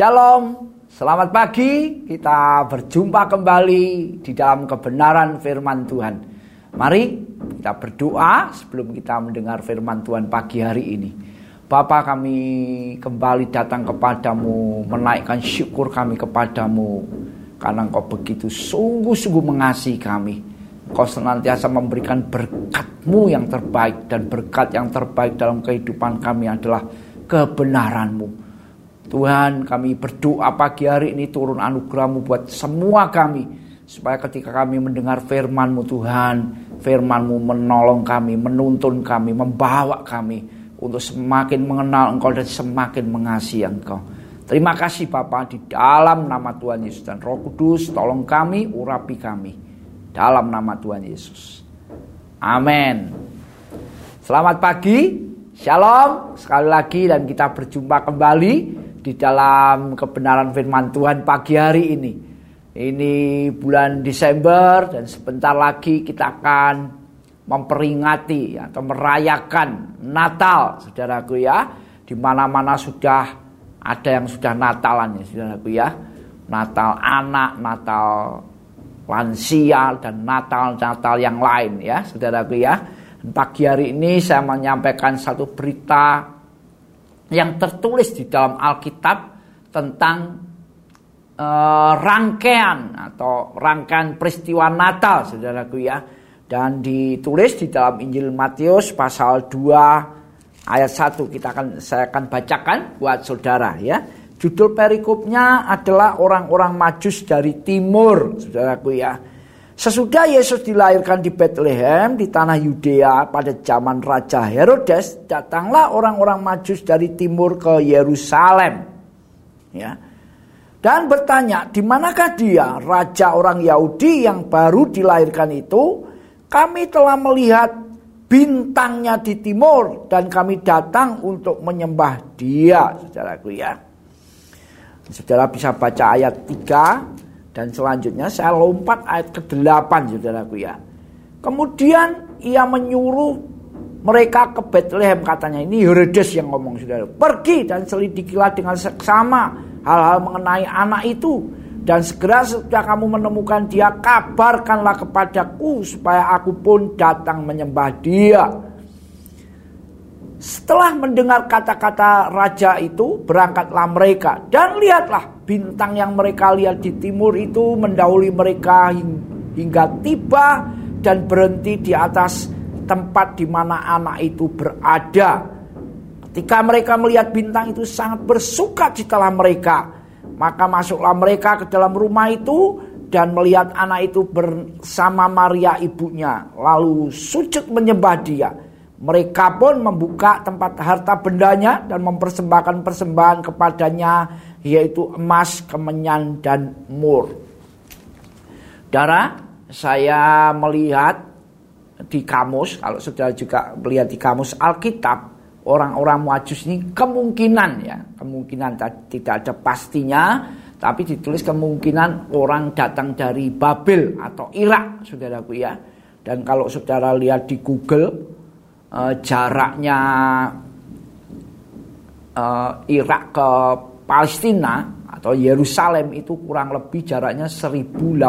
Shalom, selamat pagi. Kita berjumpa kembali di dalam kebenaran firman Tuhan. Mari kita berdoa sebelum kita mendengar firman Tuhan pagi hari ini. Bapa kami kembali datang kepadamu, menaikkan syukur kami kepadamu. Karena engkau begitu sungguh-sungguh mengasihi kami. Kau senantiasa memberikan berkatmu yang terbaik. Dan berkat yang terbaik dalam kehidupan kami adalah kebenaranmu. Tuhan kami berdoa pagi hari ini turun anugerahmu buat semua kami. Supaya ketika kami mendengar firmanmu Tuhan, firmanmu menolong kami, menuntun kami, membawa kami. Untuk semakin mengenal engkau dan semakin mengasihi engkau. Terima kasih Bapak di dalam nama Tuhan Yesus dan Roh Kudus tolong kami, urapi kami. Dalam nama Tuhan Yesus. Amin. Selamat pagi, Shalom sekali lagi dan kita berjumpa kembali di dalam kebenaran firman Tuhan pagi hari ini. Ini bulan Desember dan sebentar lagi kita akan memperingati atau merayakan Natal, saudaraku ya. Di mana-mana sudah ada yang sudah Natalan ya, saudaraku ya. Natal anak, Natal lansia dan Natal-Natal yang lain ya, saudaraku ya. Pagi hari ini saya menyampaikan satu berita yang tertulis di dalam Alkitab tentang uh, rangkaian atau rangkaian peristiwa Natal, saudaraku ya. Dan ditulis di dalam Injil Matius pasal 2 ayat 1 kita akan saya akan bacakan buat saudara ya. Judul perikopnya adalah orang-orang Majus dari timur, saudaraku ya. Sesudah Yesus dilahirkan di Bethlehem di tanah Yudea pada zaman Raja Herodes, datanglah orang-orang Majus dari timur ke Yerusalem. Ya. Dan bertanya, di manakah dia, raja orang Yahudi yang baru dilahirkan itu? Kami telah melihat bintangnya di timur dan kami datang untuk menyembah dia, saudaraku ya. Saudara bisa baca ayat 3 dan selanjutnya saya lompat ayat ke-8 saudaraku ya. Kemudian ia menyuruh mereka ke Bethlehem katanya. Ini Herodes yang ngomong saudara. Pergi dan selidikilah dengan seksama hal-hal mengenai anak itu. Dan segera setelah kamu menemukan dia kabarkanlah kepadaku supaya aku pun datang menyembah dia. Setelah mendengar kata-kata raja itu, berangkatlah mereka. Dan lihatlah, bintang yang mereka lihat di timur itu mendahului mereka hingga tiba dan berhenti di atas tempat di mana anak itu berada. Ketika mereka melihat bintang itu sangat bersuka citalah mereka. Maka masuklah mereka ke dalam rumah itu dan melihat anak itu bersama Maria ibunya. Lalu sujud menyembah dia. Mereka pun membuka tempat harta bendanya dan mempersembahkan persembahan kepadanya yaitu emas, kemenyan dan mur. Dara, saya melihat di kamus, kalau sudah juga melihat di kamus Alkitab, orang-orang Majus ini kemungkinan ya, kemungkinan tidak ada pastinya, tapi ditulis kemungkinan orang datang dari Babel atau Irak, saudaraku ya. Dan kalau saudara lihat di Google, uh, jaraknya uh, Irak ke Palestina atau Yerusalem itu kurang lebih jaraknya 1080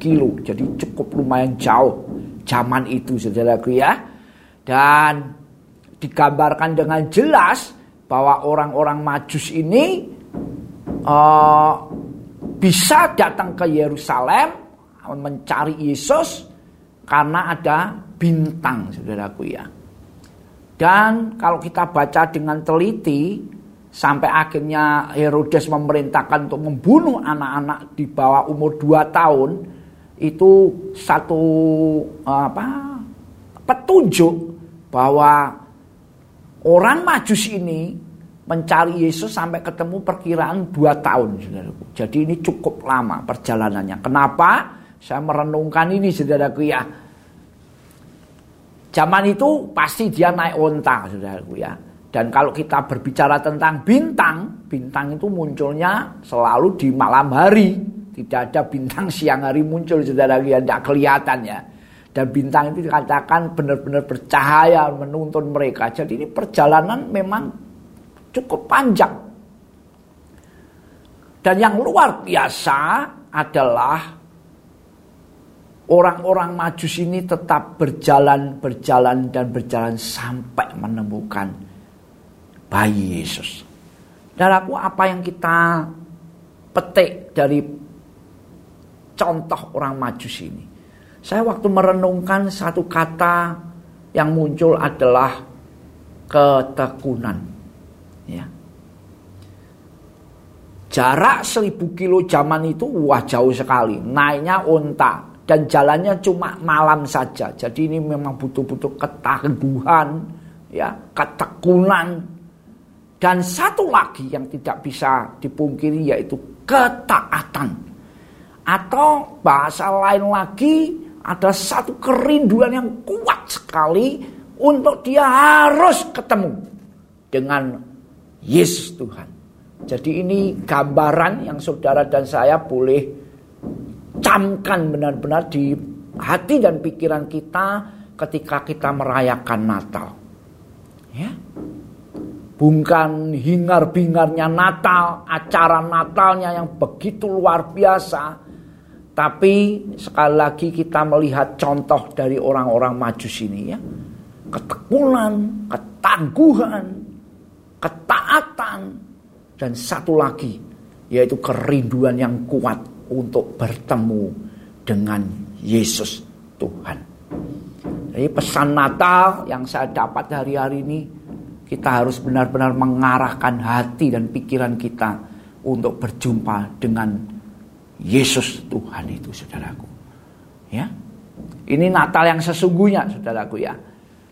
kilo. Jadi cukup lumayan jauh zaman itu saudaraku ya. Dan digambarkan dengan jelas bahwa orang-orang Majus ini uh, bisa datang ke Yerusalem mencari Yesus karena ada bintang saudaraku ya. Dan kalau kita baca dengan teliti sampai akhirnya Herodes memerintahkan untuk membunuh anak-anak di bawah umur 2 tahun itu satu apa petunjuk bahwa orang Majus ini mencari Yesus sampai ketemu perkiraan 2 tahun saudaraku. Jadi ini cukup lama perjalanannya. Kenapa? Saya merenungkan ini saudaraku ya Zaman itu pasti dia naik onta, saudaraku ya. Dan kalau kita berbicara tentang bintang, bintang itu munculnya selalu di malam hari. Tidak ada bintang siang hari muncul, saudara ya, tidak kelihatan ya. Dan bintang itu dikatakan benar-benar bercahaya menuntun mereka. Jadi ini perjalanan memang cukup panjang. Dan yang luar biasa adalah orang-orang majus ini tetap berjalan, berjalan, dan berjalan sampai menemukan bayi Yesus. Dan aku apa yang kita petik dari contoh orang majus ini. Saya waktu merenungkan satu kata yang muncul adalah ketekunan. Ya. Jarak seribu kilo zaman itu wah jauh sekali. Naiknya unta dan jalannya cuma malam saja. Jadi ini memang butuh-butuh ketangguhan, ya, ketekunan. Dan satu lagi yang tidak bisa dipungkiri yaitu ketaatan. Atau bahasa lain lagi ada satu kerinduan yang kuat sekali untuk dia harus ketemu dengan Yesus Tuhan. Jadi ini gambaran yang saudara dan saya boleh camkan benar-benar di hati dan pikiran kita ketika kita merayakan Natal. Ya. Bukan hingar-bingarnya Natal, acara Natalnya yang begitu luar biasa. Tapi sekali lagi kita melihat contoh dari orang-orang majus ini ya. Ketekunan, ketangguhan, ketaatan. Dan satu lagi yaitu kerinduan yang kuat untuk bertemu dengan Yesus Tuhan. Jadi pesan Natal yang saya dapat hari-hari ini kita harus benar-benar mengarahkan hati dan pikiran kita untuk berjumpa dengan Yesus Tuhan itu saudaraku. Ya. Ini Natal yang sesungguhnya saudaraku ya.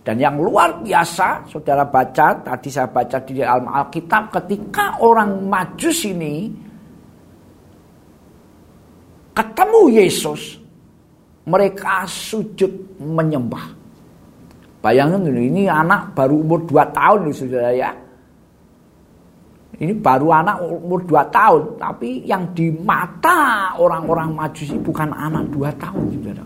Dan yang luar biasa saudara baca tadi saya baca di dalam Alkitab ketika orang Majus ini ketemu Yesus, mereka sujud menyembah. Bayangin dulu, ini anak baru umur 2 tahun loh saudara ya. Ini baru anak umur 2 tahun, tapi yang di mata orang-orang majusi bukan anak 2 tahun saudara.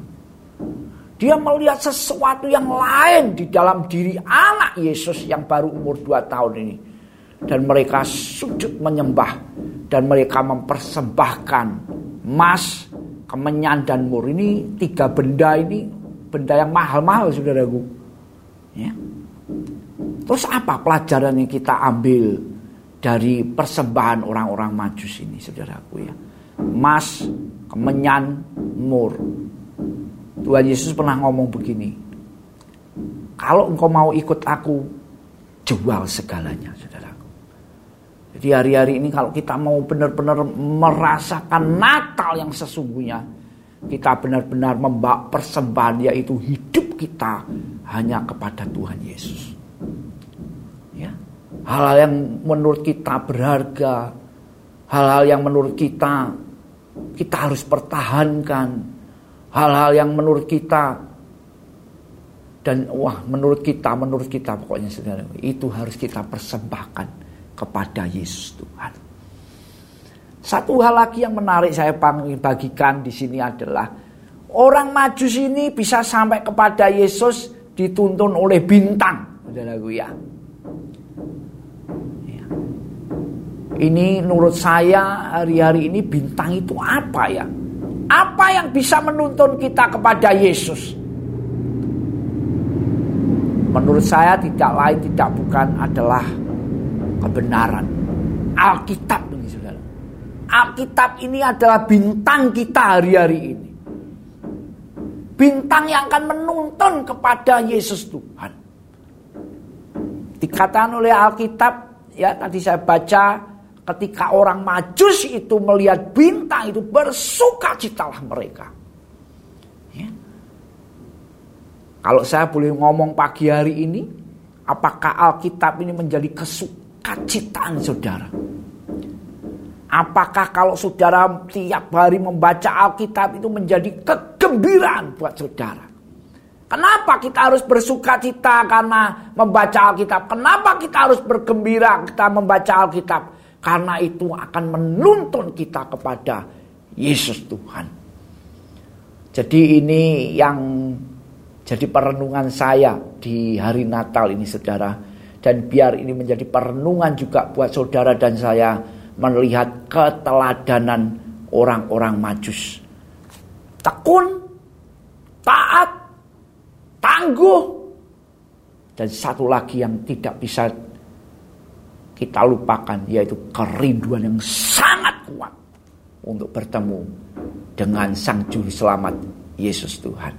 Dia melihat sesuatu yang lain di dalam diri anak Yesus yang baru umur 2 tahun ini. Dan mereka sujud menyembah dan mereka mempersembahkan emas, kemenyan dan mur. Ini tiga benda ini benda yang mahal-mahal saudaraku. Ya. Terus apa pelajaran yang kita ambil dari persembahan orang-orang majus ini saudaraku ya. Emas, kemenyan, mur. Tuhan Yesus pernah ngomong begini. Kalau engkau mau ikut aku, jual segalanya saudara. Jadi hari-hari ini kalau kita mau benar-benar merasakan Natal yang sesungguhnya, kita benar-benar membawa persembahan yaitu hidup kita hanya kepada Tuhan Yesus. Ya. Hal-hal yang menurut kita berharga, hal-hal yang menurut kita kita harus pertahankan, hal-hal yang menurut kita dan wah menurut kita menurut kita pokoknya saudara itu harus kita persembahkan kepada Yesus Tuhan. Satu hal lagi yang menarik saya bagikan di sini adalah orang Majus ini bisa sampai kepada Yesus dituntun oleh bintang, ya. ya. Ini menurut saya hari-hari ini bintang itu apa ya? Apa yang bisa menuntun kita kepada Yesus? Menurut saya tidak lain tidak bukan adalah kebenaran. Alkitab ini saudara. Alkitab ini adalah bintang kita hari-hari ini. Bintang yang akan menuntun kepada Yesus Tuhan. Dikatakan oleh Alkitab, ya tadi saya baca, ketika orang majus itu melihat bintang itu bersuka citalah mereka. Ya. Kalau saya boleh ngomong pagi hari ini, apakah Alkitab ini menjadi kesuk kacitaan saudara. Apakah kalau saudara tiap hari membaca Alkitab itu menjadi kegembiraan buat saudara? Kenapa kita harus bersuka cita karena membaca Alkitab? Kenapa kita harus bergembira kita membaca Alkitab? Karena itu akan menuntun kita kepada Yesus Tuhan. Jadi ini yang jadi perenungan saya di hari Natal ini saudara dan biar ini menjadi perenungan juga buat saudara dan saya melihat keteladanan orang-orang majus. Tekun, taat, tangguh, dan satu lagi yang tidak bisa kita lupakan yaitu kerinduan yang sangat kuat untuk bertemu dengan Sang Juru Selamat Yesus Tuhan.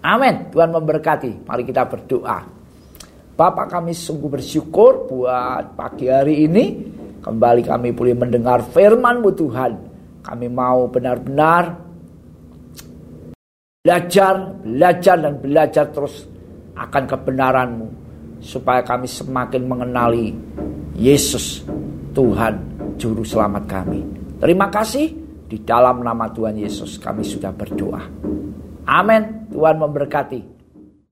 Amin. Tuhan memberkati. Mari kita berdoa. Bapak kami sungguh bersyukur buat pagi hari ini. Kembali kami boleh mendengar firman-Mu Tuhan. Kami mau benar-benar belajar, belajar dan belajar terus akan kebenaran-Mu. Supaya kami semakin mengenali Yesus Tuhan Juru Selamat kami. Terima kasih di dalam nama Tuhan Yesus kami sudah berdoa. Amin. Tuhan memberkati.